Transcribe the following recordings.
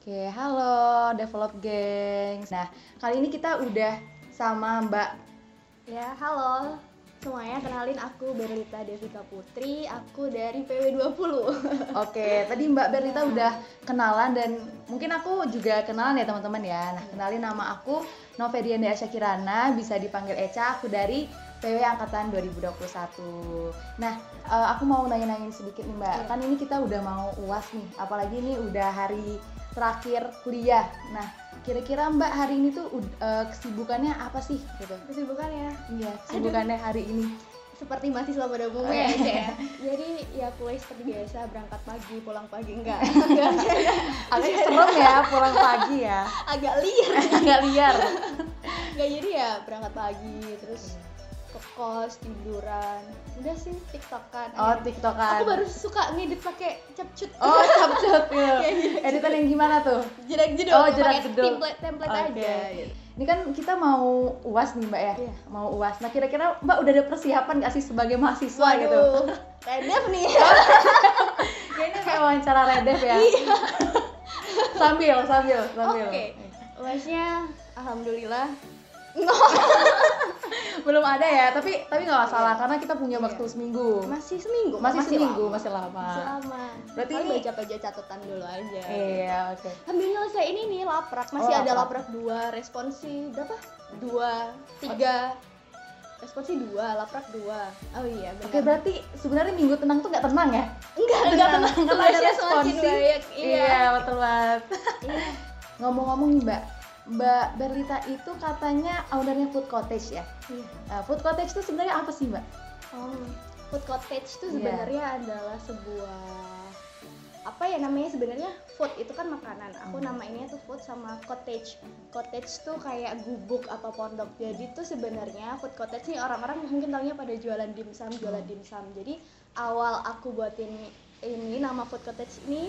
Oke, halo Develop Gengs. Nah, kali ini kita udah sama Mbak. Ya, halo semuanya. Kenalin aku Berlita Devika Putri. Aku dari PW20. Oke, tadi Mbak Berlita udah kenalan dan mungkin aku juga kenalan ya teman-teman ya. Nah, kenalin nama aku Novedian Dea Syakirana, bisa dipanggil Eca. Aku dari PW Angkatan 2021. Nah, eh, aku mau nanya-nanyain sedikit nih Mbak. Iya. Kan ini kita udah mau UAS nih, apalagi ini udah hari terakhir kuliah. Nah, kira-kira Mbak hari ini tuh eh, kesibukannya apa sih gitu? Kesibukannya Iya, kesibukannya hari ini. seperti mahasiswa pada umumnya ya, Cek, ya. Jadi ya kuliah seperti biasa berangkat pagi, pulang pagi enggak. enggak, enggak. Agak serem ya pulang pagi ya. Agak liar. Agak liar. Enggak jadi ya berangkat pagi terus ke kos tiduran. Udah sih TikTokan. Oh, tiktokan. Aku baru suka ngedit pakai capcut. Oh, capcut ya. Iya, iya. Editan yang gimana tuh? jedak jeduk Oh, jedak pakai jeduk. template template Oke. aja gitu. Ini kan kita mau UAS nih, Mbak ya. Iya. Mau UAS. Nah, kira-kira Mbak udah ada persiapan nggak sih sebagai mahasiswa gitu? Waduh, redep nih. Kayaknya kayak wawancara redef ya. sambil, sambil, sambil. Oke. Uasnya alhamdulillah. Belum ada ya, tapi tapi nggak masalah karena kita punya Iya. waktu seminggu. Masih seminggu. Masih, seminggu, lama. masih lama. Masih lama. Berarti ini- baca-baca catatan dulu aja. Iya, oke. Sambil nyelesain ini nih laprak, masih Oh, ada laprak. laprak dua, responsi berapa? Dua, tiga. Responsi dua, laprak dua. Oh iya, benar. Oke, berarti sebenarnya minggu tenang tuh nggak tenang ya? enggak, enggak tenang. Karena ada responsi. Iya. Iya, betul banget. Iya. Ngomong-ngomong nih Mbak, Mbak Berlita itu katanya ownernya food cottage ya. Iya. Nah, food cottage itu sebenarnya apa sih Mbak? Oh, food cottage itu Iya. sebenarnya adalah sebuah apa ya namanya sebenarnya food itu kan makanan. Aku Hmm. namainnya tuh food sama cottage. Cottage tuh kayak gubuk atau pondok. Jadi tuh sebenarnya food cottage nih orang-orang mungkin taunya pada jualan dimsum, jualan Hmm. dimsum. Jadi awal aku buatin ini nama food cottage ini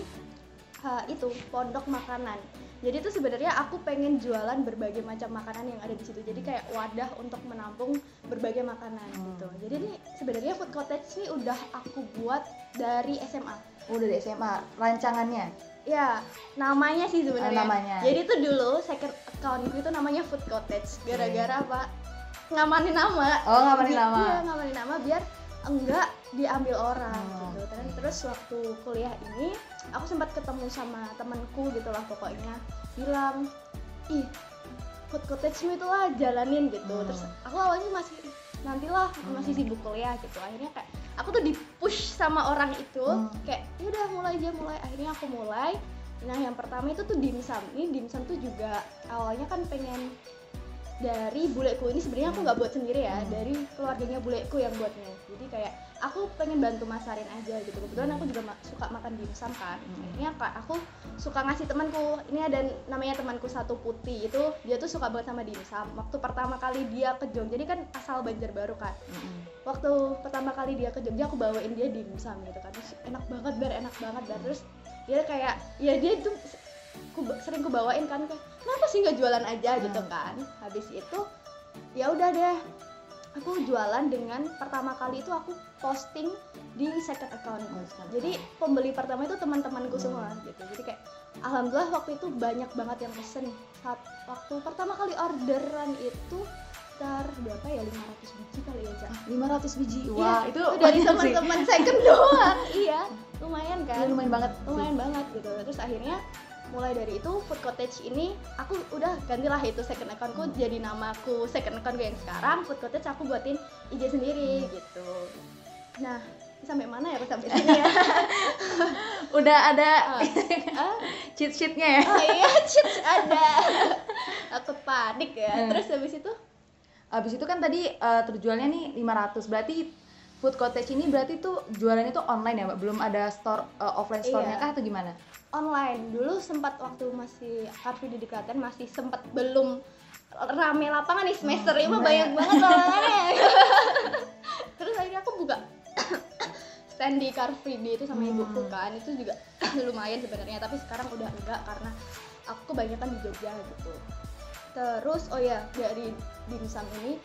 uh, itu pondok makanan. Jadi itu sebenarnya aku pengen jualan berbagai macam makanan yang ada di situ. Jadi kayak wadah untuk menampung berbagai makanan Hmm. gitu. Jadi ini sebenarnya food cottage ini udah aku buat dari SMA. Oh, dari SMA, rancangannya. Ya, namanya sih sebenarnya. namanya. Jadi itu dulu second accountku itu namanya food cottage. Gara-gara apa? Ngamanin nama. Oh, ngamanin nama. Iya, ngamanin nama biar enggak diambil orang Oh, gitu. Terus waktu kuliah ini aku sempat ketemu sama temanku gitu lah pokoknya bilang, "Ih, food cottage itu lah jalanin gitu." Hmm. Terus aku awalnya masih nantilah masih sibuk kuliah gitu. Akhirnya kayak aku tuh di push sama orang itu Hmm. kayak ya udah mulai aja mulai akhirnya aku mulai nah yang pertama itu tuh dimsum ini dimsum tuh juga awalnya kan pengen dari buleku ini sebenarnya aku nggak buat sendiri ya Hmm. dari keluarganya buleku yang buatnya jadi kayak aku pengen bantu masarin aja gitu. Kebetulan aku juga ma- suka makan dimsum kan. Akhirnya kak aku suka ngasih temanku. Ini ada namanya temanku satu putih itu dia tuh suka banget sama dimsum waktu pertama kali dia ke Jogja jadi kan asal Banjarbaru kan. Waktu pertama kali dia ke Jogja aku bawain dia dimsum gitu kan. Terus enak banget bar enak banget dan terus dia kayak ya dia itu ku, sering ku bawain kan kayak kenapa sih nggak jualan aja? Gitu Hmm. kan. Habis itu ya udah deh aku jualan dengan pertama kali itu aku posting di second account Oh, jadi pembeli pertama itu teman-temanku Hmm. semua gitu jadi kayak alhamdulillah waktu itu banyak banget yang pesen saat waktu pertama kali orderan itu sekitar berapa ya 500 biji kali ya Cak 500 biji. Iya, Wah, itu dari banyak sih. teman-teman second doang iya lumayan kan Iya, lumayan banget. sih. lumayan banget gitu terus akhirnya mulai dari itu food cottage ini aku udah gantilah itu second accountku Hmm. jadi namaku second accountku yang sekarang food cottage aku buatin IG sendiri Hmm. gitu nah sampai mana ya aku sampai sini ya Udah ada Ah, cheat sheetnya ya. oh iya chips ada aku panik ya Hmm. terus habis itu Habis itu kan tadi eh, terjualnya nih 500. Berarti food cottage ini berarti tuh jualannya tuh online ya, Mbak? Belum ada store eh, offline store-nya Iya. kah atau gimana? online dulu sempat waktu masih Karvi di Klaten masih sempat belum rame lapangan nih semester Hmm, ini mah banyak. banget lapangannya terus akhirnya aku buka stand di Car Free Day itu sama Hmm. ibuku kan itu juga lumayan sebenarnya tapi sekarang udah enggak karena aku kebanyakan di Jogja gitu terus oh ya dari dimsum ini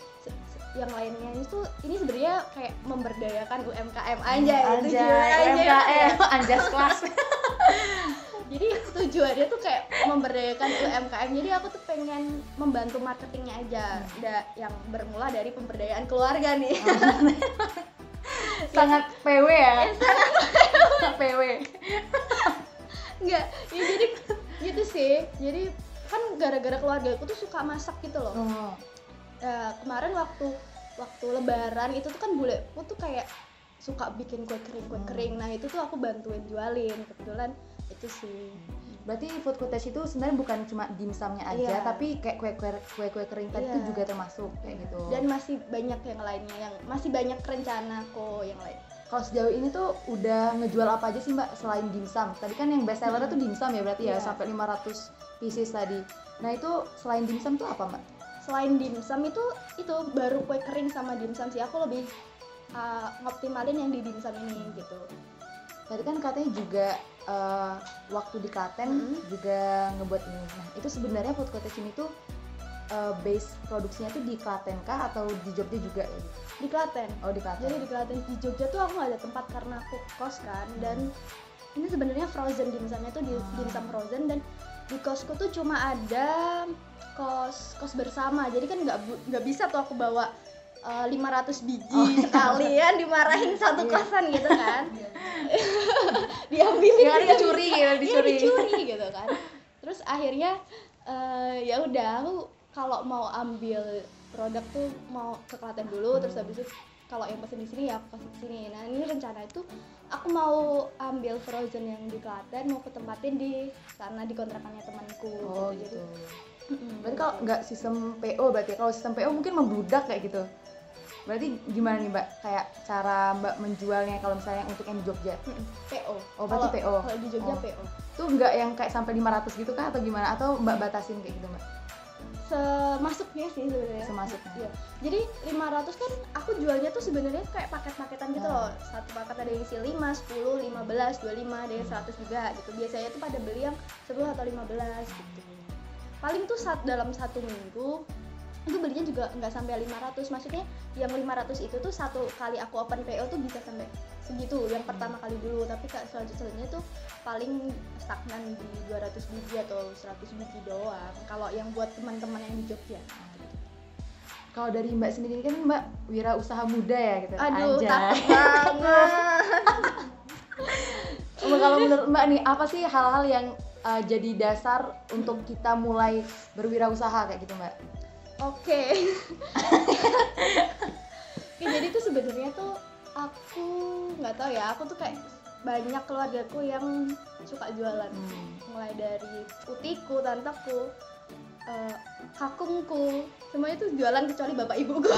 yang lainnya itu ini sebenarnya kayak memberdayakan UMKM aja jiwa aja. UMKM, anjas kelas. jadi tujuannya tuh kayak memberdayakan UMKM jadi aku tuh pengen membantu marketingnya aja da, yang bermula dari pemberdayaan keluarga nih sangat PW ya kan? sangat PW Enggak, ya jadi gitu sih. Jadi kan gara-gara keluarga aku tuh suka masak gitu loh. oh. Ya, kemarin waktu waktu lebaran itu tuh kan buleku tuh kayak suka bikin kue kering kue Hmm. kering. Nah, itu tuh aku bantuin jualin. Kebetulan itu sih. berarti food cottage itu sebenarnya bukan cuma dimsumnya aja Iya. tapi kayak kue kue kue kue kering tadi itu Iya. juga termasuk kayak gitu Dan masih banyak yang lainnya yang masih banyak rencana kok yang lain. kalau sejauh ini tuh udah ngejual apa aja sih mbak selain dimsum tadi kan yang best sellernya tuh dimsum ya berarti ya Iya. sampai 500 pieces tadi nah itu selain dimsum tuh apa mbak Selain dimsum itu itu baru kue kering sama dimsum sih. Aku lebih uh, ngoptimalin yang di dimsum ini gitu. tadi kan katanya juga eh, waktu di Klaten Mm-mm. juga ngebuat ini nah itu sebenarnya food cottage ini tuh eh, base produksinya tuh di Klaten kah atau di Jogja juga ya? Di Klaten. oh di Klaten jadi di Klaten di Jogja tuh aku nggak ada tempat karena aku kos kan dan ini sebenarnya frozen dimsumnya tuh di Hmm. dimsum frozen dan di kosku tuh cuma ada kos kos bersama. Jadi kan nggak nggak bisa tuh aku bawa eh, 500 biji Oh, iya. sekali ya dimarahin satu Iya. kosan gitu kan. Diambilin ya kan diambilin. dicuri gitu Iya, dicuri. dicuri gitu kan. Terus akhirnya eh, ya udah aku kalau mau ambil produk tuh mau ke Klaten dulu terus habis itu kalau yang pesen di sini ya aku kasih ke sini. Nah ini rencana itu aku mau ambil frozen yang di Klaten mau ketempatin di sana di kontrakannya temanku oh Jadi, gitu mm-mm, berarti kalau nggak sistem PO berarti ya? kalau sistem PO mungkin membludak kayak gitu. Berarti gimana nih mbak? Kayak cara mbak menjualnya kalau misalnya untuk yang di Jogja? Mm-mm, PO Oh, berarti PO. kalau di Jogja Oh. PO tuh nggak yang kayak sampai 500 gitu kah? Atau gimana? Atau mbak batasin kayak gitu mbak? Semasuknya sih sebenarnya. Semasuknya. Iya. jadi 500 kan aku jualnya tuh sebenarnya kayak paket-paketan gitu Hmm. loh satu paket ada yang isi 5, 10, 15, 25 ada yang 100 juga gitu. Biasanya tuh pada beli yang 10 atau 15 gitu paling tuh saat dalam satu minggu itu belinya juga nggak sampai 500 maksudnya yang 500 itu tuh satu kali aku open PO tuh bisa sampai segitu yang pertama kali dulu. Tapi kak selanjutnya tuh paling stagnan di 200 biji atau 100 biji doang kalau yang buat teman-teman yang di Jogja. Kalau dari mbak sendiri kan mbak wirausaha muda ya gitu. Aduh Anjay. takut banget. Kalau menurut mbak nih apa sih hal-hal yang uh, jadi dasar untuk kita mulai berwirausaha kayak gitu mbak oke Oke, jadi tuh sebenarnya tuh aku nggak tahu ya aku tuh kayak banyak keluargaku yang suka jualan Hmm. mulai dari utiku, tanteku, eh, kakungku, semuanya tuh jualan kecuali bapak ibuku.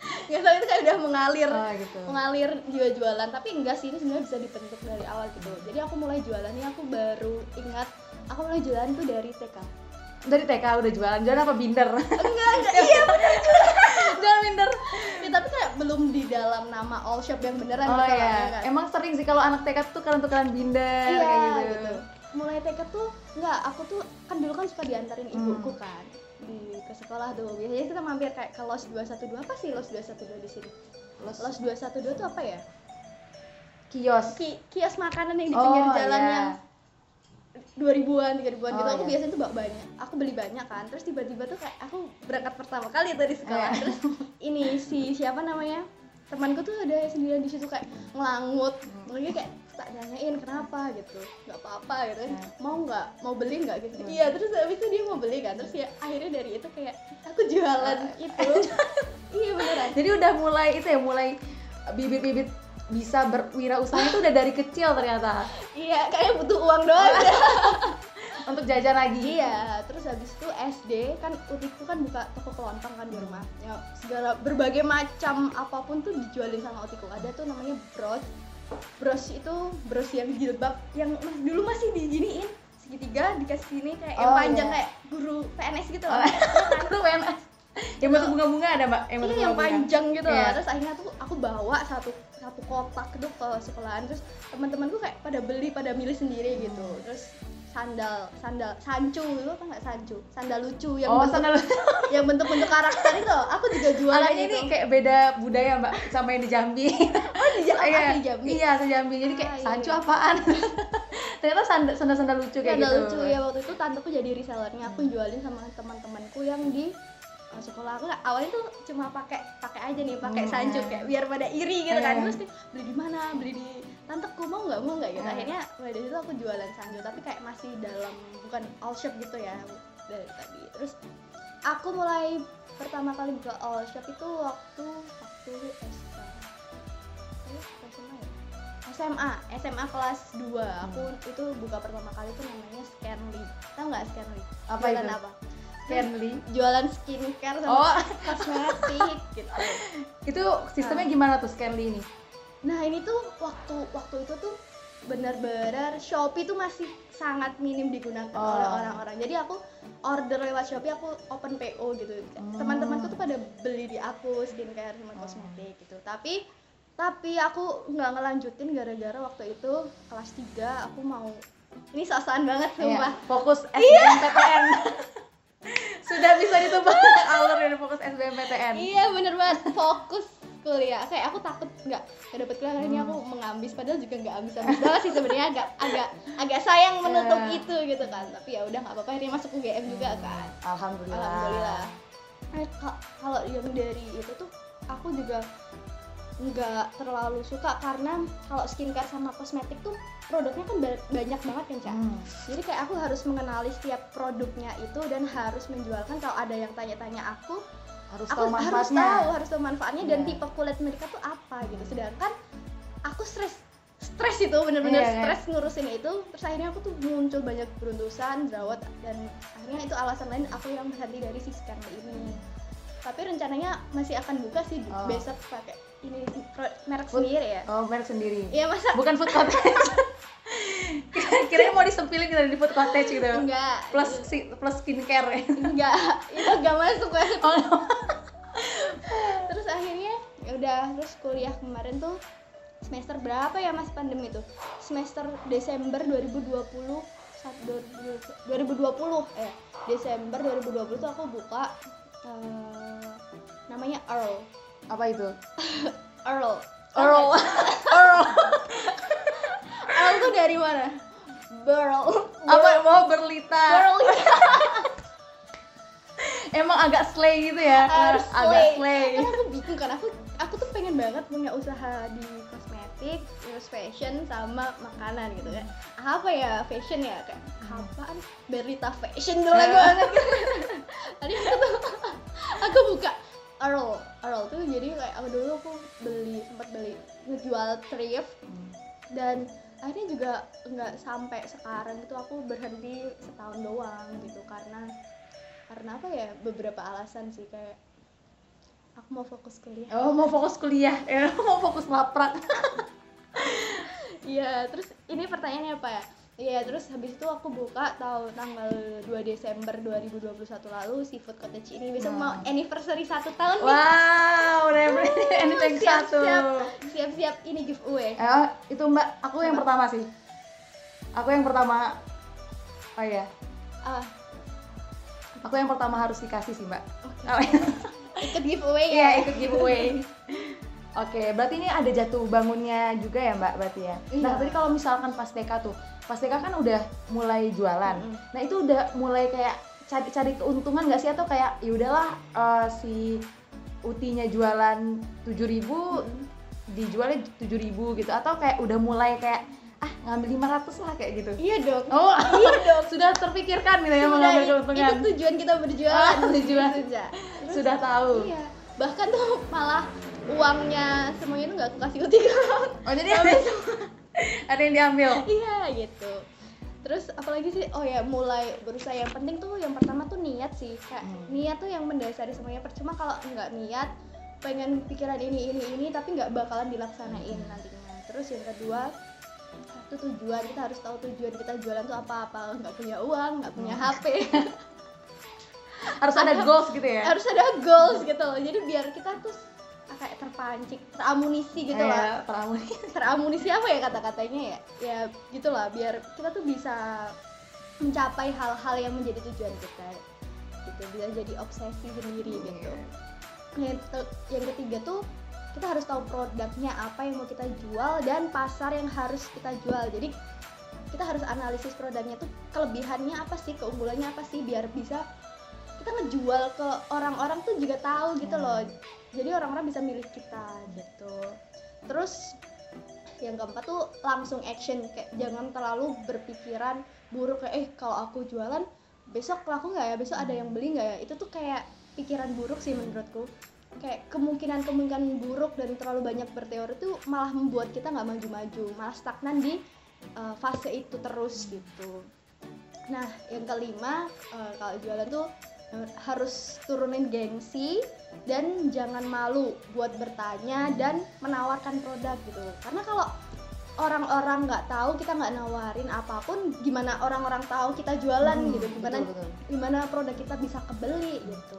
Nggak tahu itu kayak udah mengalir, Oh, gitu mengalir dia jualan. Tapi enggak sih ini sebenarnya bisa dibentuk dari awal gitu. Jadi aku mulai jualan ini aku baru ingat aku mulai jualan tuh dari TK. dari TK udah jualan jualan apa binder Enggak, enggak, iya bener jualan binder ya, tapi kayak belum di dalam nama all shop yang beneran oh gitu lah, ya iya kan? emang sering sih kalau anak TK tuh tukeran-tukeran binder iya kayak gitu. gitu, mulai TK tuh enggak aku tuh kan dulu kan suka diantarin Hmm. ibuku kan di ke sekolah tuh. Biasanya kita mampir kayak ke los 212 apa sih los 212 di sini? Los- los 212 tuh apa ya? Kios. Ki kios makanan yang di Oh, pinggir jalan iya. yang 2000-an, 3000-an gitu. Oh, aku iya. biasanya tuh bawa banyak. Aku beli banyak kan. Terus tiba-tiba tuh kayak aku berangkat pertama kali di sekolah. Iya. terus ini si siapa namanya? Temanku tuh ada sendirian di situ kayak ngelangut. Hmm. lagi kayak tak nanyain kenapa gitu? Nggak apa-apa gitu. Kan mau nggak? Mau beli nggak gitu? Hmm. iya terus habis itu dia mau beli kan. Terus ya akhirnya dari itu kayak aku jualan itu. Iya beneran. Jadi udah mulai itu ya mulai bibit-bibit bisa berwirausaha itu udah dari kecil ternyata. Iya kayak butuh uang doang. Untuk jajan lagi. Iya, terus habis itu SD kan utiku kan buka toko kelontong kan di rumah. Ya segala berbagai macam apa pun tuh dijualin sama utiku. Ada tuh namanya bros. Bros itu bros yang jilbab yang dulu masih diginiin segitiga dikasih sini kayak yang Oh, panjang iya. kayak guru PNS gitu Oh, loh. itu PNS yang bentuk bunga-bunga ada mbak yang Iya yang panjang gitu Iya. loh. Terus akhirnya tuh aku bawa satu satu kotak itu ke sekolahan terus teman-temanku kayak pada beli pada milih sendiri gitu. Terus sandal sandal sancu itu apa nggak sancu? Sandal lucu yang oh bentuk sandal yang bentuk-bentuk karakter itu. Aku juga jualan itu ini kayak beda budaya mbak sama yang di Jambi. Oh di Jakarta iya. Di Jambi. Iya se Jambi. Jadi kayak Ah, iya, sancu iya. apaan? Ternyata sandal sandal, sandal lucu kayak Sandal gitu. lucu ya waktu itu tanteku jadi resellernya. Aku jualin sama teman-temanku yang di uh, sekolah. Aku awalnya tuh cuma pakai pakai aja nih pakai Hmm. sanjuk kayak biar pada iri gitu kan. Hmm. terus nih, beli di mana? Beli di tanteku mau nggak? Mau nggak? Gitu. Hmm. akhirnya mulai dari situ aku jualan sanjuk tapi kayak masih dalam bukan all shop gitu ya dari tadi. Terus aku mulai pertama kali buka all shop itu waktu waktu SK SMA ya? SMA SMA kelas 2 aku itu buka pertama kali itu namanya Scanly. Tau nggak Scanly? Apa jualan itu? apa? Kenly jualan skincare sama oh. kosmetik gitu. Itu sistemnya gimana tuh Scanly ini nah ini tuh waktu waktu itu tuh benar-benar Shopee tuh masih sangat minim digunakan Oh. oleh orang-orang. Jadi aku order lewat Shopee aku open PO gitu. Hmm. teman-temanku tuh pada beli di aku skincare sama Oh. kosmetik gitu. Tapi tapi aku nggak ngelanjutin gara-gara waktu itu kelas 3 aku mau ini sosokan banget sumpah. Iya, fokus SBMPTN sudah bisa ditebak alur dari fokus SBMPTN Iya bener banget. Fokus kuliah. Kayak aku takut nggak nggak dapet kuliah ini aku mengambis. Padahal juga nggak ambis ambis banget sih sebenarnya. Agak agak agak sayang menutup Iya. itu gitu kan. Tapi ya udah nggak apa-apa akhirnya masuk UGM juga kan. alhamdulillah. Alhamdulillah. Eh, ka- kalau yang dari itu tuh aku juga nggak terlalu suka karena kalau skincare sama kosmetik tuh produknya kan ba- banyak banget kan Cak. Hmm. jadi kayak aku harus mengenali setiap produknya itu dan harus menjualkan. Kalau ada yang tanya-tanya aku harus aku tahu harus tahu harus tahu manfaatnya dan Iya. tipe kulit mereka tuh apa gitu. Sedangkan aku stres stres itu bener-bener Iya, kan? stres ngurusin itu. Terus akhirnya aku tuh muncul banyak beruntusan jerawat dan akhirnya itu alasan lain aku yang berhenti dari si scan ini. Tapi rencananya masih akan buka sih Oh. besok pakai ini merek Food- sendiri ya. Oh merek sendiri. Iya masa? Bukan food cottage. Kira-kira mau disempilin gitu di food cottage gitu. Enggak. Plus si- plus skincare ya. Enggak. Itu enggak masuk ya oh, ya udah terus kuliah kemarin tuh semester berapa ya mas pandemi itu? Semester Desember 2020 saat 2020 eh Desember 2020 tuh aku buka eh, namanya Earl. Apa itu? Earl. Earl. Earl. Earl tuh dari mana? Burl apa? Mau berlita. Emang agak slay gitu ya? Harus agak slay. slay. Karena aku bingung kan aku aku tuh pengen banget punya usaha di kosmetik terus fashion sama makanan gitu kan. Apa ya fashion ya? Kayak apaan? Berita fashion dulu banget tadi aku tuh aku buka Earl Earl tuh jadi kayak aku dulu aku beli sempat beli ngejual thrift. Dan akhirnya juga nggak sampai sekarang itu aku berhenti setahun doang gitu. Karena karena apa ya? Beberapa alasan sih kayak aku mau fokus kuliah. Oh mau fokus kuliah. Ya mau fokus laprak. Iya terus ini pertanyaannya apa ya? Iya terus habis itu aku buka tahun tanggal 2 Desember 2021 lalu seafood cottage ini. Besok Hmm. mau anniversary satu tahun nih. Wow udah anything satu. siap-siap. Ini giveaway. Eh, itu mbak aku yang pertama sih. Aku yang pertama. Oh iya. Ah. Aku yang pertama harus dikasih sih mbak. Oke. Oh, ikut giveaway iya ya ikut giveaway oke berarti ini ada jatuh bangunnya juga ya mbak berarti ya nah Iya. tadi kalau misalkan pas TK tuh pas TK kan udah mulai jualan Mm-mm. nah itu udah mulai kayak cari cari keuntungan nggak sih atau kayak ya udahlah eh, si utinya jualan 7000 Mm. dijualnya 7000 gitu atau kayak udah mulai kayak ah ngambil 500 lah kayak gitu. Iya dong. Oh iya dong. sudah terpikirkan gitu ya mengambil keuntungan. itu tujuan kita berjualan Oh, tujuan. Sudah tahu. Iya. Bahkan tuh malah uangnya semuanya tuh nggak aku kasih uti oh jadi ada, ada yang diambil? Iya gitu. Terus apalagi sih? Oh ya mulai berusaha. Yang penting tuh yang pertama tuh niat sih. Kayak Hmm. niat tuh yang mendasari semuanya. Percuma kalau nggak niat pengen pikiran ini ini ini tapi nggak bakalan dilaksanain nantinya. Terus yang kedua satu tujuan kita harus tahu tujuan kita jualan tuh apa apa. Nggak punya uang nggak punya Hmm. HP harus ada goals gitu ya? harus ada goals gitu. Loh jadi biar kita tuh kayak terpancing teramunisi gitu Iya, lah teramunisi. teramunisi apa ya kata-katanya ya? Ya gitulah. Biar kita tuh bisa mencapai hal-hal yang menjadi tujuan kita. Gitu bisa jadi obsesi sendiri gitu. Yang, yang ketiga tuh kita harus tahu produknya apa yang mau kita jual dan pasar yang harus kita jual. Jadi kita harus analisis produknya tuh kelebihannya apa sih keunggulannya apa sih biar bisa kita ngejual ke orang-orang tuh juga tahu gitu Hmm. loh. Jadi orang-orang bisa milih kita gitu. Terus yang keempat tuh langsung action. Kayak jangan terlalu berpikiran buruk kayak eh kalau aku jualan besok laku nggak ya? Besok ada yang beli nggak ya? Itu tuh kayak pikiran buruk sih menurutku kayak kemungkinan kemungkinan buruk dan terlalu banyak berteori itu malah membuat kita nggak maju-maju malah stagnan di uh, fase itu terus gitu. Nah yang kelima uh, kalau jualan tuh uh, harus turunin gengsi dan jangan malu buat bertanya dan menawarkan produk gitu. Karena kalau orang-orang nggak tahu kita nggak nawarin apa pun gimana orang-orang tahu kita jualan Hmm, gitu? Gimana betul, betul. gimana produk kita bisa kebeli gitu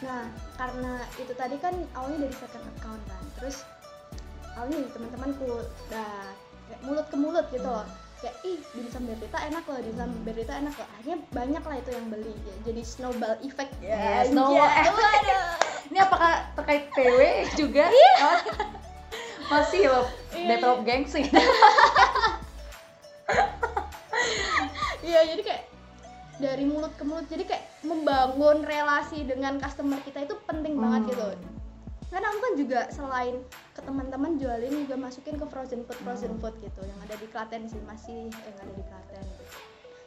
nah karena itu tadi kan awalnya dari second account kan terus awalnya dari teman-temanku udah kayak mulut ke mulut gitu loh kayak ih dimsum Berita enak loh dimsum Berita enak loh akhirnya banyak lah itu yang beli Ya, jadi snowball effect Ya, snowball anjay. effect. Ini apakah terkait PW juga? Oh, Masih loh, Iya, develop gengsi. Iya jadi kayak dari mulut ke mulut jadi kayak membangun relasi dengan customer kita itu penting banget gitu Hmm. karena aku kan juga selain ke teman-teman jualin juga masukin ke frozen food frozen Hmm. food gitu yang ada di Klaten sih masih yang ada di Klaten gitu.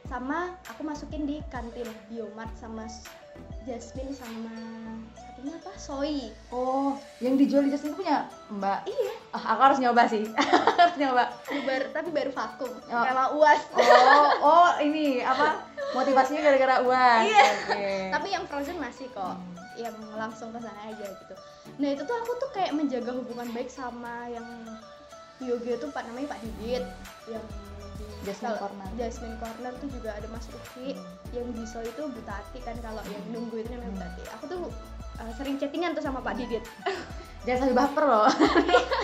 sama aku masukin di kantin Biomart sama Jasmine sama satunya apa Soy Oh, yang dijual di Justin punya Mbak? iya Ah, aku harus nyoba sih. harus nyoba. baru tapi baru vakum Oh. rela uas Oh, oh ini apa? Motivasinya gara-gara uas. Iya. Oke. tapi yang frozen masih kok Hmm. yang langsung ke sana aja gitu nah itu tuh aku tuh kayak menjaga hubungan baik sama yang Yoga tuh pak namanya Pak Didit yang di Jasmine Corner. Jasmine Corner tuh juga ada Mas Uki Hmm. yang di Soul itu Butati kan kalau yang nunggu itu namanya Butati aku tuh uh, sering chattingan tuh sama Pak Didit Jangan sampai baper loh.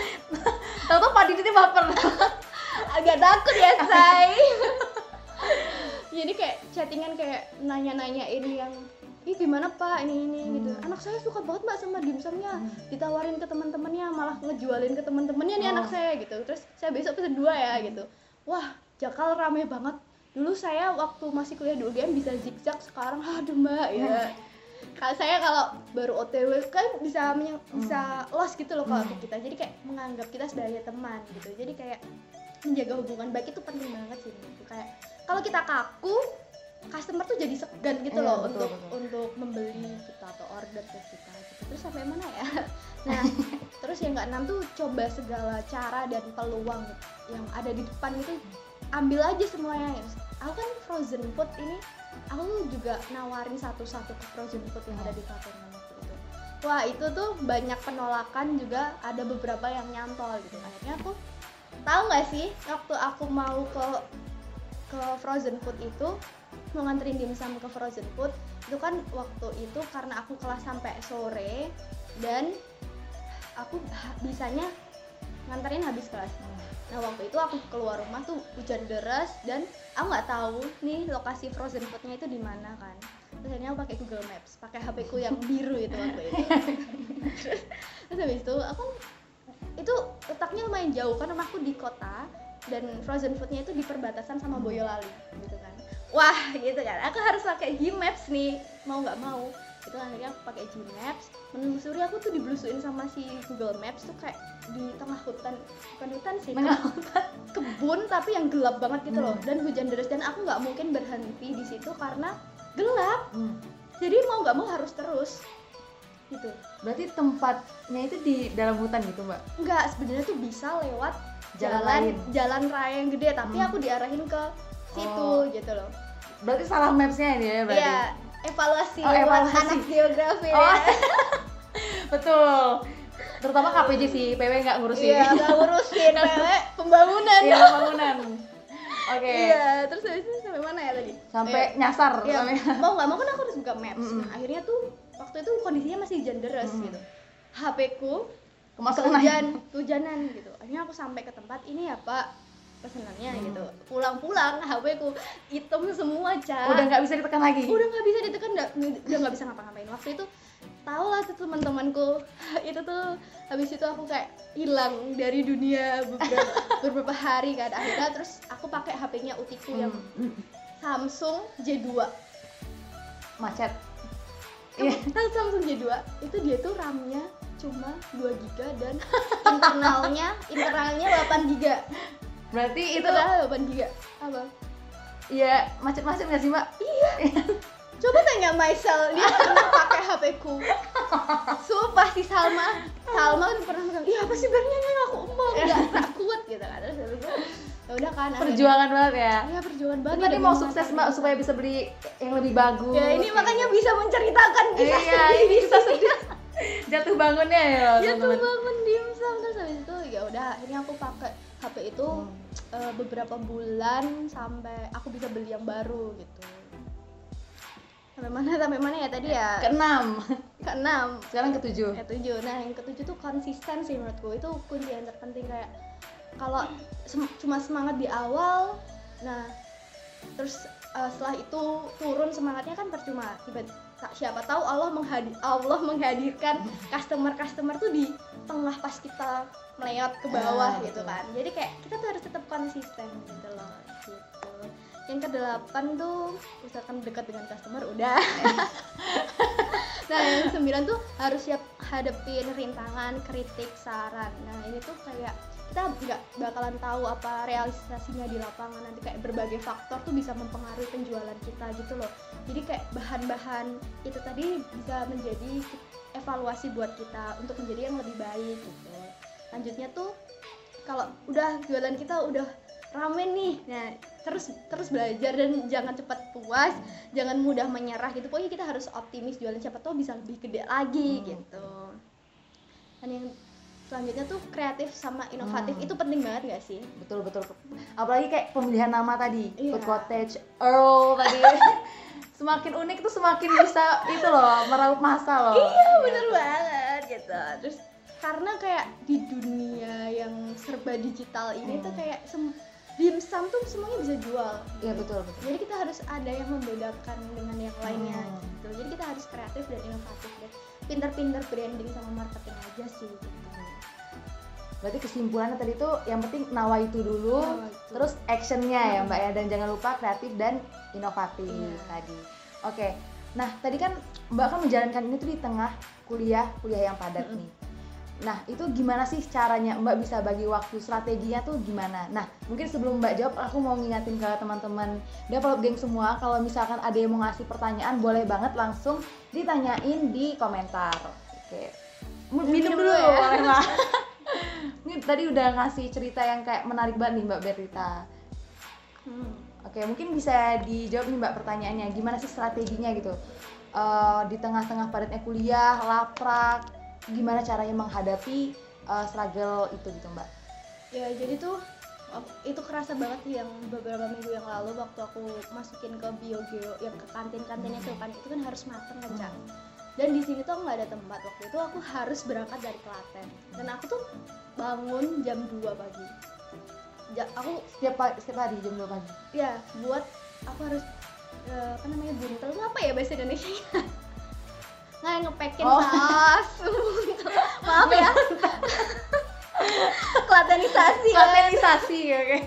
Tahu-tahu Pak Didi baper. agak takut ya say jadi kayak chattingan kayak nanya-nanyain yang ih gimana pak? Ini ini gitu. Hmm. anak saya suka banget mbak sama dimsumnya. Hmm. ditawarin ke teman-temannya malah ngejualin ke teman-temannya nih Oh. anak saya gitu. Terus saya besok pesen dua ya gitu. Wah jakal rame banget. Dulu saya waktu masih kuliah di UGM bisa zigzag sekarang aduh mbak ya. Kalau saya kalau baru OTW kan bisa menyang- bisa los gitu loh kalau Hmm. kita. Jadi kayak menganggap kita sebagai teman gitu. Jadi kayak menjaga hubungan baik itu penting banget sih menurutku. Kayak kalau kita kaku customer tuh jadi segan gitu Iya, loh betul, untuk betul. untuk membeli kita atau order ke kita gitu. terus sampai mana ya? Nah terus yang keenam tuh coba segala cara dan peluang yang ada di depan itu ambil aja semuanya aku kan frozen food ini aku juga nawarin satu-satu ke frozen food yang ada di Klaten waktu itu wah itu tuh banyak penolakan juga ada beberapa yang nyantol gitu. Akhirnya aku tahu nggak sih waktu aku mau ke ke frozen food itu mau nganterin dimsum ke frozen food itu kan waktu itu karena aku kelas sampai sore dan aku bisanya nganterin habis kelas. Nah waktu itu aku keluar rumah tuh hujan deras dan aku nggak tahu nih lokasi frozen foodnya itu di mana kan. Terus akhirnya aku pakai Google Maps pakai HP ku yang biru itu waktu itu. Terus, terus habis itu aku itu letaknya lumayan jauh kan rumahku di kota dan frozen foodnya itu di perbatasan sama Boyolali gitu kan. Wah gitu kan. Aku harus pakai Gmaps nih mau nggak mau. Itu akhirnya aku pakai Gmaps. Menelusuri aku tuh dibelusuin sama si Google Maps tuh kayak di tengah hutan. Bukan hutan sih Tengah kebun tapi yang gelap banget gitu loh. Hmm. dan hujan deras. Dan aku nggak mungkin berhenti di situ karena gelap. Hmm. jadi mau nggak mau harus terus gitu. Berarti tempatnya itu di dalam hutan gitu, Mbak? nggak sebenarnya tuh bisa lewat Jalan jalan jalan raya yang gede tapi Hmm. aku diarahin ke situ Oh. gitu loh Berarti salah mapsnya ini ya berarti? Iya, evaluasi Oh, buat evaluasi. anak geografi Oh, ya. Betul. Terutama KPJ sih, PW nggak ngurusin. Iya, nggak ngurusin PW pembangunan. Iya, pembangunan. Oke. Iya, terus habis itu sampai mana ya tadi? Sampai Eh, nyasar. Iya, sampai- mau nggak mau kan aku harus buka maps. Mm-mm. Nah, akhirnya tuh waktu itu kondisinya masih hujan deras Mm-mm. gitu. HP ku Kemasukan hujan, hujanan gitu. Akhirnya aku sampai ke tempat ini ya Pak pesenannya Hmm. gitu. Pulang-pulang HP ku hitam semua, Ca. Udah nggak bisa ditekan lagi. udah nggak bisa ditekan udah udah nggak bisa ngapa-ngapain waktu itu tahu lah tuh teman-temanku itu tuh habis itu aku kayak hilang dari dunia beberapa, beberapa hari kan akhirnya terus aku pakai HP-nya utiku yang Hmm. Samsung J2 macet Iya. tahu Samsung J2 itu dia tuh RAM-nya cuma 2 GB dan internalnya internalnya 8 GB berarti itu internalnya 8 GB apa? Ya macet-macet nggak sih mbak? Coba tanya Maisel dia pernah pakai HP ku. Sumpah si Salma. Salma tuh pernah bilang iya apa sih barnya yang aku mau nggak kuat gitu kan. Terus ya udah kan akhirnya- perjuangan banget ya? Ya perjuangan banget. Tadi mau sukses mbak itu. supaya bisa beli yang lebih bagus. Ya ini makanya bisa menceritakan bisa iya ini bisa sedih jatuh bangunnya ya ya tuh teman-teman bangun dimsum terus. Habis itu ya udah akhirnya aku pakai HP itu Hmm. eh, beberapa bulan sampai aku bisa beli yang baru gitu. Sampai mana sampai mana ya tadi ya? Keenam keenam sekarang ketujuh ya tujuh. Nah yang ketujuh tuh konsisten sih menurutku. Itu kunci yang terpenting kayak kalau sem- cuma semangat di awal nah terus eh, setelah itu turun semangatnya kan percuma. Tiba siapa tahu Allah menghadi Allah menghadirkan customer customer tuh di tengah pas kita meleot ke bawah Ah, gitu betul. kan. Jadi kayak kita tuh harus tetap konsisten gitu loh gitu. Yang kedelapan tuh misalkan dekat dengan customer udah. Nah yang sembilan tuh harus siap hadepin rintangan kritik saran. Nah ini tuh kayak kita nggak bakalan tahu apa realisasinya di lapangan. Nanti kayak berbagai faktor tuh bisa mempengaruhi penjualan kita gitu loh. Jadi kayak bahan-bahan itu tadi bisa menjadi evaluasi buat kita untuk menjadi yang lebih baik gitu. Lanjutnya tuh kalau udah jualan kita udah rame nih. Nah terus terus belajar dan jangan cepat puas jangan mudah menyerah gitu. Pokoknya kita harus optimis jualan siapa tahu bisa lebih gede lagi Hmm. gitu. Dan yang selanjutnya tuh kreatif sama inovatif Hmm. itu penting banget gak sih? Betul betul. Apalagi kayak pemilihan nama tadi Iya. food cottage Earl tadi. Semakin unik tuh semakin bisa itu loh meraup masa loh. Iya bener banget gitu. Terus karena kayak di dunia yang serba digital ini Hmm. tuh kayak sem dimsum tuh semuanya bisa jual. Iya betul betul. Jadi kita harus ada yang membedakan dengan yang lainnya Hmm. gitu. Jadi kita harus kreatif dan inovatif dan pintar-pintar branding sama marketing aja sih. gitu berarti kesimpulannya tadi tuh yang penting nawa itu dulu Nawaitu. terus actionnya ya Hmm. mbak ya dan jangan lupa kreatif dan inovatif Iya. tadi oke nah tadi kan mbak kan menjalankan ini tuh di tengah kuliah kuliah yang padat Mm-mm. nih nah itu gimana sih caranya mbak bisa bagi waktu strateginya tuh gimana nah mungkin sebelum mbak jawab aku mau ngingatin ke teman-teman develop geng semua kalau misalkan ada yang mau ngasih pertanyaan boleh banget langsung ditanyain di komentar oke minum, Minum dulu dulu ya. boleh Mbak. ini tadi udah ngasih cerita yang kayak menarik banget nih mbak Berita Hmm. Oke, mungkin bisa dijawab nih Mbak pertanyaannya. Gimana sih strateginya gitu? Eh, di tengah-tengah padatnya kuliah, laprak, gimana caranya menghadapi eh, struggle itu gitu Mbak? ya jadi tuh itu kerasa banget sih yang beberapa minggu yang lalu waktu aku masukin ke biogeo yang ke kantin-kantinnya tuh kan itu kan harus mateng kan Cak. dan di sini tuh nggak ada tempat waktu itu aku harus berangkat dari Klaten dan aku tuh bangun jam 2 pagi Ja- aku Setiap, setiap hari jam 2 pagi. ya buat aku harus eh, apa namanya buntel itu apa ya bahasa Indonesia nggak ngepekin Oh. saus maaf ya klatenisasi Klatenisasi, oke.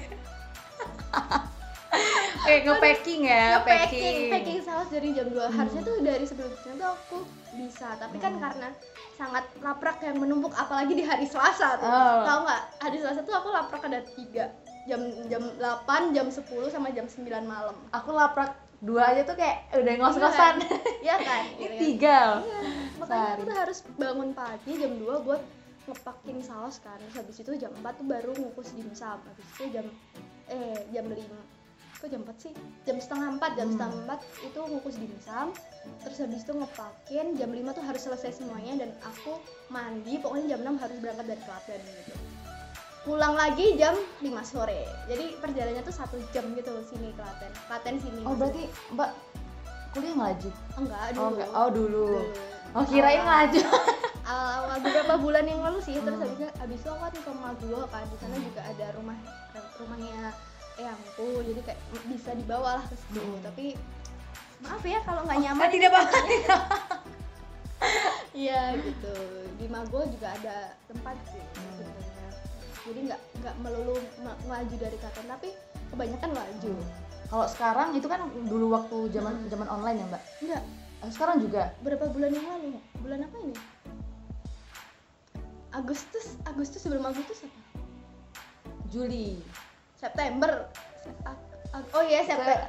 Oke, nge-packing ya, packing. packing saus dari jam 2 Hmm. harusnya tuh dari sebelumnya tuh aku bisa. Tapi kan Hmm. karena sangat laprak yang menumpuk apalagi di hari Selasa tuh. Oh. tahu nggak? Hari Selasa tuh aku laprak ada tiga. Jam jam 8 jam 10 sama jam 9 malam. Aku laprak dua aja tuh kayak udah ngos-ngosan. Iya kan? Ini Gitu kan? tiga. Iya, makanya aku tuh harus bangun pagi jam 2 buat ngepakin saus kan. Terus habis itu jam 4 tuh baru ngukus dimsum. Habis itu jam eh jam 5 kok jam 4 sih jam setengah 4 jam Hmm. setengah 4 itu ngukus dimsum terus habis itu ngepakin jam 5 tuh harus selesai semuanya dan aku mandi pokoknya jam 6 harus berangkat dari Klaten gitu pulang lagi jam 5 sore jadi perjalanannya tuh satu jam gitu sini Klaten Klaten sini Oh, berarti Mbak kuliah ngelaju? enggak dulu Oh, enggak. Oh, dulu. Dulu. Oh, kirain Ah. ngelaju. awal beberapa bulan yang lalu sih terus Hmm. habis habis itu aku kan ke rumah gua kan di sana juga ada rumah rumahnya eyangku jadi kayak bisa dibawa lah ke situ Hmm. tapi maaf ya kalau nggak nyaman Ah, tidak apa-apa. iya gitu di Mago juga ada tempat sih sebenarnya jadi nggak nggak melulu maju dari KTM tapi kebanyakan maju Kalau sekarang itu kan dulu waktu zaman Hmm. zaman online ya mbak. enggak Eh, Sekarang juga. berapa bulan yang lalu bulan apa ini Agustus Agustus sebelum Agustus apa Juli. September oh iya September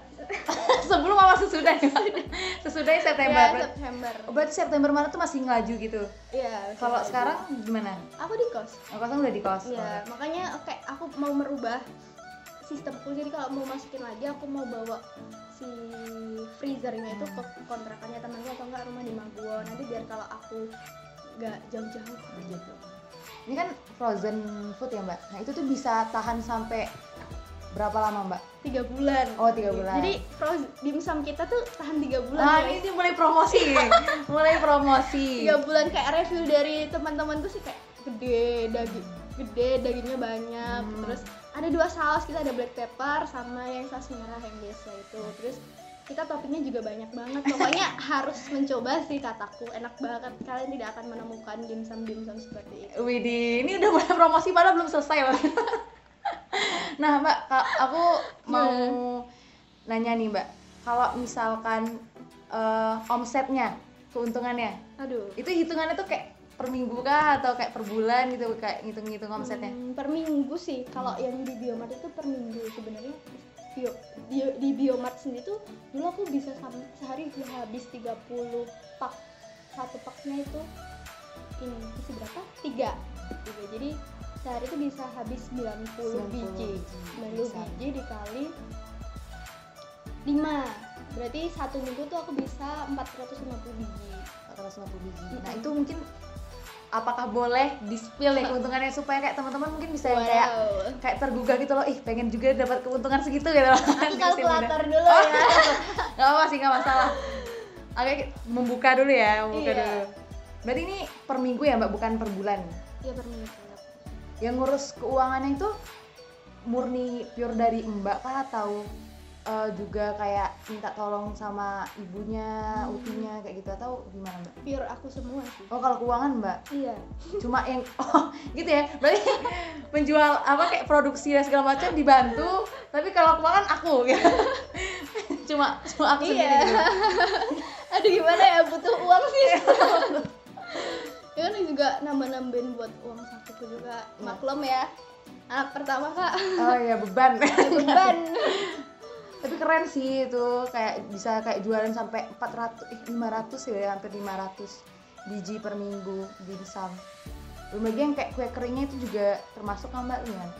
Sebelum apa sesudah? Sesudahnya September. ya, Ber- September Oh, berarti September Maret tuh masih ngelaju gitu. iya Kalau sekarang gimana? aku di kos Oh, kosong udah di kos. Iya, makanya oke aku mau merubah sistemku. Jadi kalau mau masukin lagi aku mau bawa si freezernya itu ke kontrakannya temanku atau enggak rumah di Maguwo. Nanti biar kalau aku nggak jauh-jauh gitu. Ini kan frozen food ya mbak. Nah itu tuh bisa tahan sampai berapa lama mbak? Tiga bulan. Oh, tiga bulan. Jadi frozen dimsum kita tuh tahan tiga bulan. Nah guys. ini mulai promosi, mulai promosi. tiga bulan kayak review dari teman-temanku sih kayak gede daging gede dagingnya banyak Hmm. terus ada dua saus kita ada black pepper sama yang saus merah yang biasa itu terus kita toppingnya juga banyak banget. Pokoknya harus mencoba sih kataku. Enak banget. Kalian tidak akan menemukan dimsum dimsum seperti itu. Widih, ini udah mulai promosi padahal belum selesai loh. nah mbak, aku mau nanya nih mbak, kalau misalkan eh, omsetnya, keuntungannya, aduh. itu hitungannya tuh kayak per minggu kah atau kayak per bulan gitu kayak ngitung-ngitung omsetnya? Hmm, per minggu sih. Kalau yang di Biomart itu per minggu sebenarnya bio, bio- di Biomart sendiri tuh dulu aku bisa sehari bisa habis 30 pak satu paknya itu ini isi berapa? tiga Tiga. jadi sehari itu bisa habis 90, 90 biji biji. 90 Bisa. biji dikali 5 berarti satu minggu tuh aku bisa 450 biji 450 biji. Nah itu mungkin apakah boleh di spill ya keuntungannya supaya kayak teman-teman mungkin bisa yang kayak Wow. kayak tergugah gitu loh, ih pengen juga dapat keuntungan segitu gitu loh. aku kalkulator dulu Oh, ya Gak apa sih, gak masalah. Oke, membuka dulu ya, membuka Iya. dulu. Berarti ini per minggu ya mbak, bukan per bulan. Iya per minggu Yang ngurus keuangannya itu murni pure dari mbak kah atau eh, juga kayak minta tolong sama ibunya, utinya kayak gitu atau gimana mbak? pure aku semua sih Oh kalau keuangan mbak, iya cuma yang oh gitu ya berarti penjual apa kayak produksi dan segala macam dibantu tapi kalau keuangan aku gitu. cuma cuma aku sendiri Iya. gitu. aduh gimana ya butuh uang sih ya kan juga nambah nambahin buat uang sakuku juga Iya. maklum ya anak pertama kak oh iya beban beban tapi keren sih itu kayak bisa kayak jualan sampai 400 eh 500 ya hampir 500 biji per minggu dimsum. Belum lagi yang kayak kue keringnya itu juga termasuk kan mbak gimana?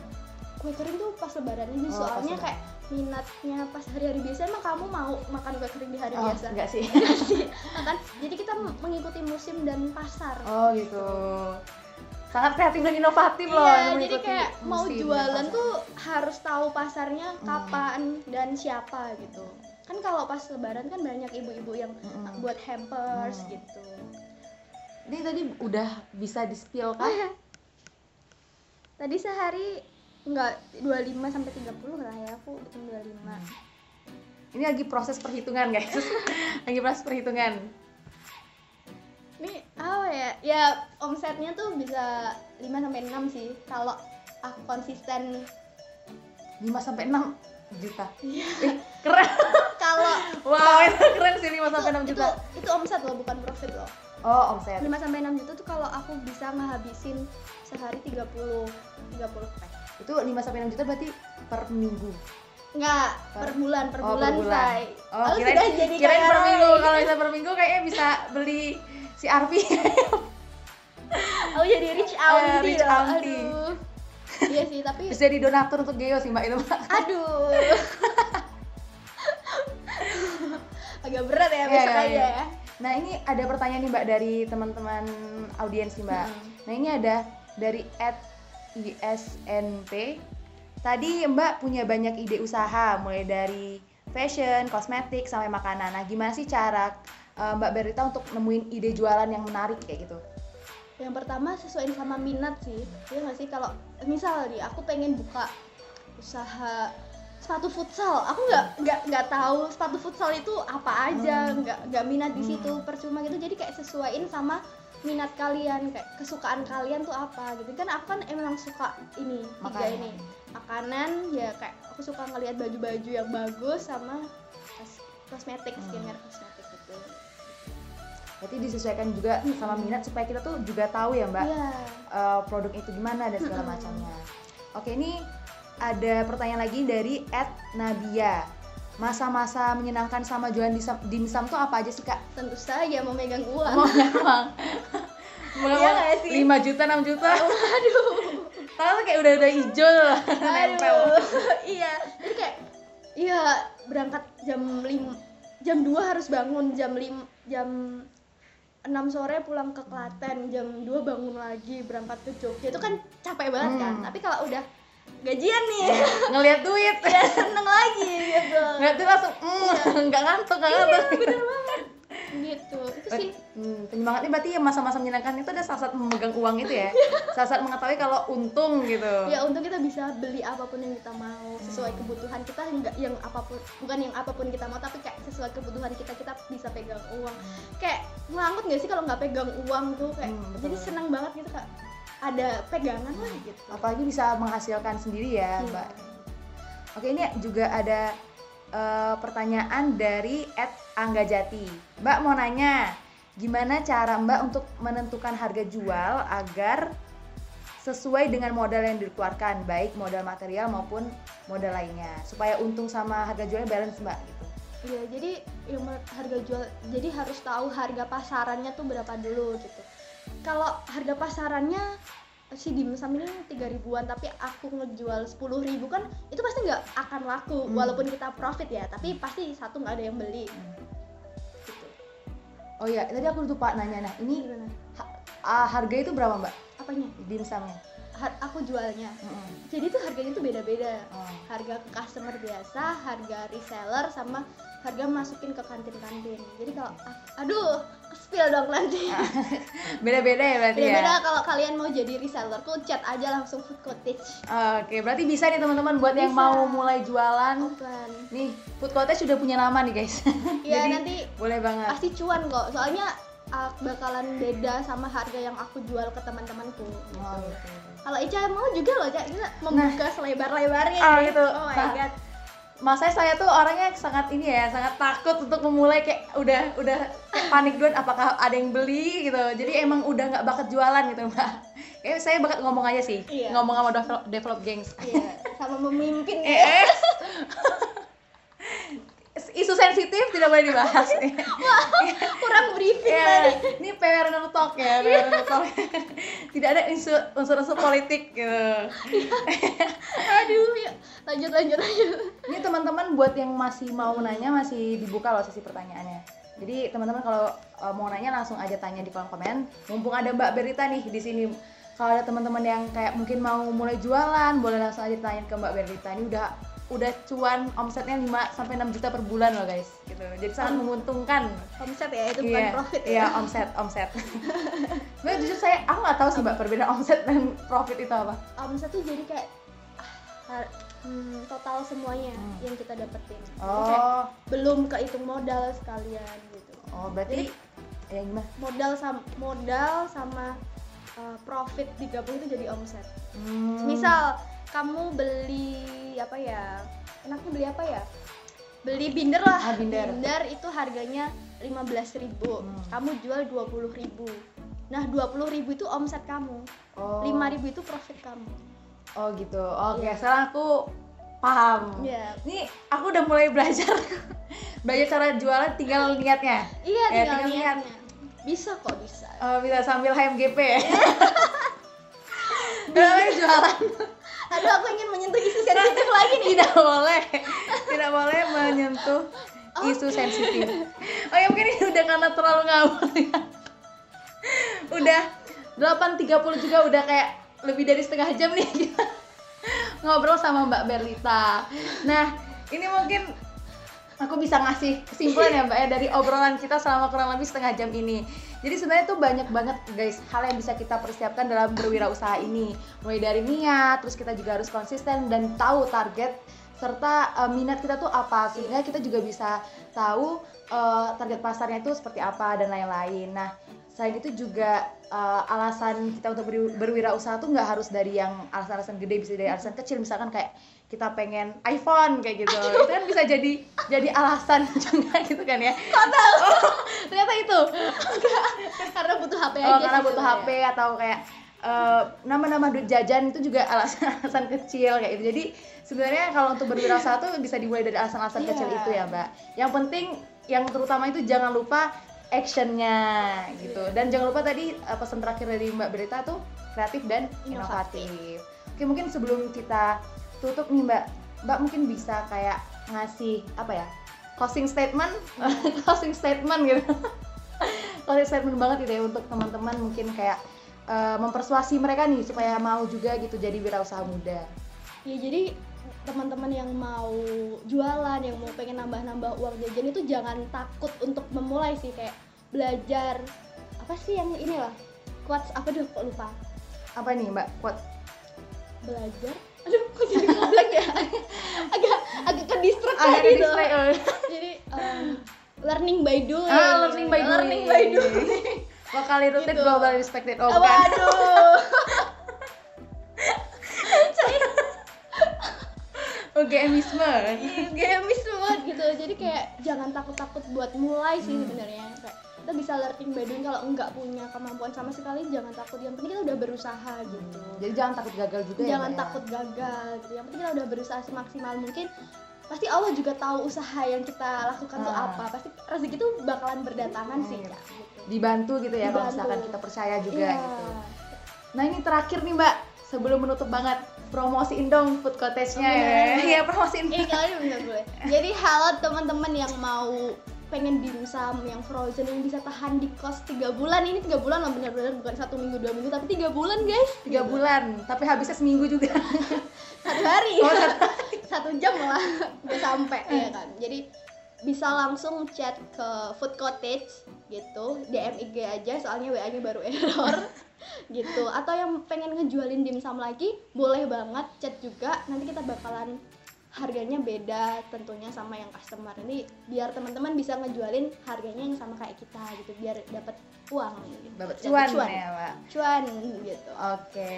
kue kering tuh pas lebaran aja Oh, soalnya kayak minatnya pas hari-hari biasa emang kamu mau makan kue kering di hari Oh, biasa? enggak sih. Enggak sih. Makan jadi kita mengikuti musim dan pasar. Oh gitu sangat kreatif dan inovatif loh Iya, jadi kayak mau jualan pasar. tuh harus tahu pasarnya Hmm. kapan dan siapa gitu. Kan kalau pas lebaran kan banyak ibu-ibu yang Mm-mm. buat hampers Hmm. gitu. ini tadi udah bisa di spill kan. Tadi sehari enggak 25 sampai 30 lah ya, aku bikin 25. ini lagi proses perhitungan guys lagi proses perhitungan apa ya? Ya omsetnya tuh bisa 5 sampai 6 sih kalau aku konsisten 5 sampai 6 juta Iya. Eh, keren kalau wow itu keren sih 5 sampai 6 itu, juta itu omset loh bukan profit loh. oh omset 5 sampai 6 juta tuh kalau aku bisa ngehabisin sehari 30 30 pack. itu 5 sampai 6 juta berarti per minggu Enggak, Per- per bulan, per oh, bulan, per bulan. say. oh Aku kirain, sudah jadi kirain per minggu kalau bisa per minggu kayaknya bisa beli si Arfi Aku jadi rich auntie. Eh, rich loh. auntie. Aduh. Iya sih, tapi bisa jadi donatur untuk Geo sih mbak itu mbak aduh. Agak berat ya Iya, besok iya, aja iya. ya. Nah ini ada pertanyaan nih mbak dari teman-teman audiens nih mbak. Hmm. Nah ini ada dari at ISNP. Tadi mbak punya banyak ide usaha mulai dari fashion, kosmetik sampai makanan. Nah gimana sih cara eh, mbak Berita untuk nemuin ide jualan yang menarik kayak gitu? Yang pertama sesuaiin sama minat sih. Iya nggak sih kalau misal nih aku pengen buka usaha sepatu futsal, aku nggak nggak nggak tahu sepatu futsal itu apa aja, Hmm. nggak nggak minat di Hmm. situ, percuma gitu. Jadi kayak sesuaiin sama minat kalian kayak kesukaan kalian tuh apa gitu kan aku kan emang suka ini tiga Makanan. ini makanan ya kayak aku suka ngelihat baju-baju yang bagus sama kos- kosmetik Hmm. skincare kosmetik Berarti disesuaikan juga sama minat supaya kita tuh juga tahu ya mbak iya eh, produk itu gimana dan segala macamnya. Oke ini ada pertanyaan lagi dari Ed Nadia. Masa-masa menyenangkan sama jualan dimsum, tuh apa aja sih kak? tentu saja memegang uang Mau uang. Mulai Iya sih? 5 juta, 6 juta. aduh Tahu kayak udah-udah hijau nempel. Aduh, iya jadi kayak iya berangkat jam 5 jam 2 harus bangun jam 5 jam 6 sore pulang ke Klaten jam 2 bangun lagi berangkat ke Jogja itu kan capek banget kan Hmm. tapi kalau udah gajian nih Ngeliat duit. ya seneng lagi gitu Ngeliat duit langsung, mm, nggak ngantuk, nggak ngantuk. Iya, bener banget gitu. Itu sih. Hmm, penyemangatnya berarti ya masa-masa menyenangkan itu ada saat-saat memegang uang itu ya? Saat-saat mengetahui kalau untung gitu. Ya untuk kita bisa beli apa pun yang kita mau sesuai Hmm. kebutuhan kita enggak yang apa pun bukan yang apa pun kita mau tapi kayak sesuai kebutuhan kita kita bisa pegang uang. Kayak ngelangut nggak sih kalau nggak pegang uang tuh? Kayak Hmm, jadi senang banget gitu kak. Ada pegangan lah gitu. Apalagi bisa menghasilkan sendiri ya Iya. mbak. Oke ini juga ada eh, pertanyaan dari Ed Angga Jati mbak mau nanya gimana cara mbak untuk menentukan harga jual agar sesuai dengan modal yang dikeluarkan baik modal material maupun modal lainnya supaya untung sama harga jualnya balance mbak gitu Iya, jadi menurut harga jual jadi harus tahu harga pasarannya tuh berapa dulu gitu. Kalau harga pasarannya si dimsum ini tiga ribuan tapi aku ngejual sepuluh ribu kan itu pasti nggak akan laku Hmm. walaupun kita profit ya tapi pasti satu nggak ada yang beli gitu. oh ya tadi aku lupa nanya nah ini ha- ah, harga itu berapa mbak Apanya? dimsumnya aku jualnya. Mm-mm. Jadi tuh harganya tuh beda-beda. Oh. Harga ke customer biasa, harga reseller sama harga masukin ke kantin-kantin. Jadi kalau ah, aduh, spill dong nanti. beda-beda ya berarti Beda-beda ya kalau kalian mau jadi reseller tuh chat aja langsung food cottage. Oke, berarti bisa nih teman-teman buat yang Bisa. mau mulai jualan. Open. Nih, Food Cottage sudah punya nama nih guys. Iya Jadi, nanti boleh banget. pasti cuan kok. Soalnya ah, bakalan beda sama harga yang aku jual ke teman-temanku. Gitu. Oh. Kalau Ica mau juga loh. Kita membuka selebar-lebarnya. Ah, nih. gitu. Oh my Nah, god. Masanya saya tuh orangnya sangat ini ya, sangat takut untuk memulai kayak udah udah panik duluan apakah ada yang beli gitu. Jadi emang udah nggak bakat jualan gitu mbak. Kayak saya bakat ngomong aja sih, Iya. ngomong sama develop, develop gengs. Iya, sama memimpin eh. Isu sensitif tidak boleh dibahas nih. Kurang briefing Ya, tadi. ini PR no talk ya, PR no talk. Tidak ada unsur unsur politik gitu. Aduh, ya. lanjut lanjut lanjut. Ini teman-teman buat yang masih mau nanya masih dibuka loh sesi pertanyaannya. Jadi teman-teman kalau uh, mau nanya langsung aja tanya di kolom komen. Mumpung ada Mbak Berita nih di sini. Kalau ada teman-teman yang kayak mungkin mau mulai jualan, boleh langsung aja tanya ke Mbak Berita. Ini udah udah cuan omsetnya 5 sampai 6 juta per bulan loh guys gitu. Jadi sangat menguntungkan. Omset ya, itu bukan Iya, profit ya. Iya, omset, omset. Sebenarnya jujur saya aku nggak tahu sih Mbak perbedaan omset dan profit itu apa. Omset tuh jadi kayak ah, hmm, total semuanya Hmm. yang kita dapetin. Jadi kayak Oh, belum kehitung modal sekalian gitu. oh berarti ya gimana? Modal sama modal sama uh, profit digabung itu jadi omset. Hmm. Misal kamu beli apa ya? Enaknya beli apa ya? Beli binder lah. Ah, binder. itu harganya 15.000 Hmm. Kamu jual 20.000 Nah, 20.000 itu omset kamu. oh. 5.000 itu profit kamu. Oh gitu. Oke, Iya. sekarang aku paham. Iya. Ini aku udah mulai belajar belajar cara jualan tinggal niatnya. Iya, Ya, tinggal tinggal niat. niatnya. Bisa kok, bisa. Eh, bisa sambil HMGP ya. Jualan Aduh, aku ingin menyentuh isu sensitif lagi nih. tidak boleh, tidak boleh menyentuh isu sensitif. Oh ya mungkin ini udah karena terlalu ngawur ya. Udah 8.30 juga udah kayak lebih dari setengah jam nih ngobrol sama Mbak Berlita. Nah ini mungkin aku bisa ngasih kesimpulan ya Mbak ya dari obrolan kita selama kurang lebih setengah jam ini. Jadi sebenarnya tuh banyak banget guys hal yang bisa kita persiapkan dalam berwirausaha ini. Mulai dari niat, terus kita juga harus konsisten dan tahu target serta uh, minat kita tuh apa sehingga kita juga bisa tahu uh, target pasarnya itu seperti apa dan lain-lain. Nah, selain itu juga uh, alasan kita untuk berwirausaha tuh nggak harus dari yang alasan-alasan gede bisa dari alasan kecil misalkan kayak kita pengen iPhone kayak gitu. Itu kan bisa jadi jadi alasan juga gitu kan ya. Kok tahu? Oh, ternyata itu. Karena butuh HP oh, karena butuh HP atau kayak uh, nama-nama duit jajan itu juga alasan-alasan kecil kayak gitu. Jadi sebenarnya kalau untuk berwirausaha tuh bisa dimulai dari alasan-alasan yeah. kecil itu ya mbak. Yang penting yang terutama itu jangan lupa actionnya gitu. Yeah. dan jangan lupa tadi uh, pesan terakhir dari mbak Berita tuh kreatif dan inovatif. inovatif. Oke mungkin sebelum kita tutup nih mbak. Mbak mungkin bisa kayak ngasih apa ya closing statement? Closing statement gitu. Closing statement banget gitu ya untuk teman-teman mungkin kayak uh, mempersuasi mereka nih supaya mau juga gitu jadi wirausaha muda. Ya jadi teman-teman yang mau jualan yang mau pengen nambah-nambah uang jajan itu jangan takut untuk memulai sih kayak belajar apa sih yang ini lah? Quotes apa deh kok lupa? Apa nih mbak? Quotes. Belajar aduh kok jadi ngobrol ya? Agak agak ke distract agak gitu jadi um, learning by doing. Ah learning by doing. Learning by doing. Lokal itu gitu. global respected. Oh bukan. Waduh. Oh, GMisme. Gitu. Jadi kayak jangan takut-takut buat mulai sih hmm. sebenarnya. Kayak kita bisa learning by doing kalau enggak punya kemampuan sama sekali jangan takut yang penting kita udah berusaha gitu jadi jangan takut gagal juga ya, jangan ya, takut ya? gagal gitu yang penting kita udah berusaha semaksimal mungkin pasti Allah juga tahu usaha yang kita lakukan ah. tuh apa pasti rezeki itu bakalan berdatangan hmm. sih ya dibantu gitu ya kalau misalkan kita percaya juga yeah. gitu nah ini terakhir nih mbak sebelum menutup banget promosiin dong food cottage-nya oh, ya. Iya, promosiin. Ini kalian bener gue. Jadi halo teman-teman yang mau pengen dimsum yang frozen yang bisa tahan di kos tiga bulan ini tiga bulan loh benar-benar bukan satu minggu dua minggu tapi tiga bulan guys tiga gitu. bulan tapi habisnya seminggu juga satu hari oh, satu, satu jam lah udah sampai ya kan jadi bisa langsung chat ke food cottage gitu DM IG aja soalnya WA nya baru error gitu. Atau yang pengen ngejualin dimsum lagi boleh banget chat juga. Nanti kita bakalan harganya beda tentunya sama yang customer. Ini biar teman-teman bisa ngejualin harganya yang sama kayak kita gitu. Biar dapat uang gitu. dapat cuan, cuan. ya mbak? Cuan gitu. Oke.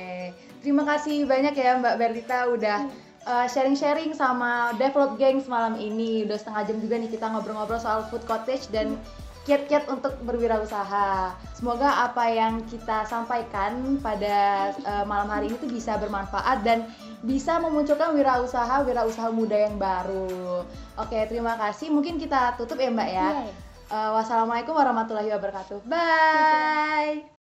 Terima kasih banyak ya mbak Berlita udah hmm. Uh, sharing-sharing sama Develop Gangs malam ini. Udah setengah jam juga nih kita ngobrol-ngobrol soal food cottage dan hmm kiat-kiat untuk berwirausaha. Semoga apa yang kita sampaikan pada uh, malam hari ini tuh bisa bermanfaat dan bisa memunculkan wirausaha wirausaha muda yang baru. Oke, terima kasih. Mungkin kita tutup ya, Mbak ya. Uh, wassalamualaikum warahmatullahi wabarakatuh. Bye.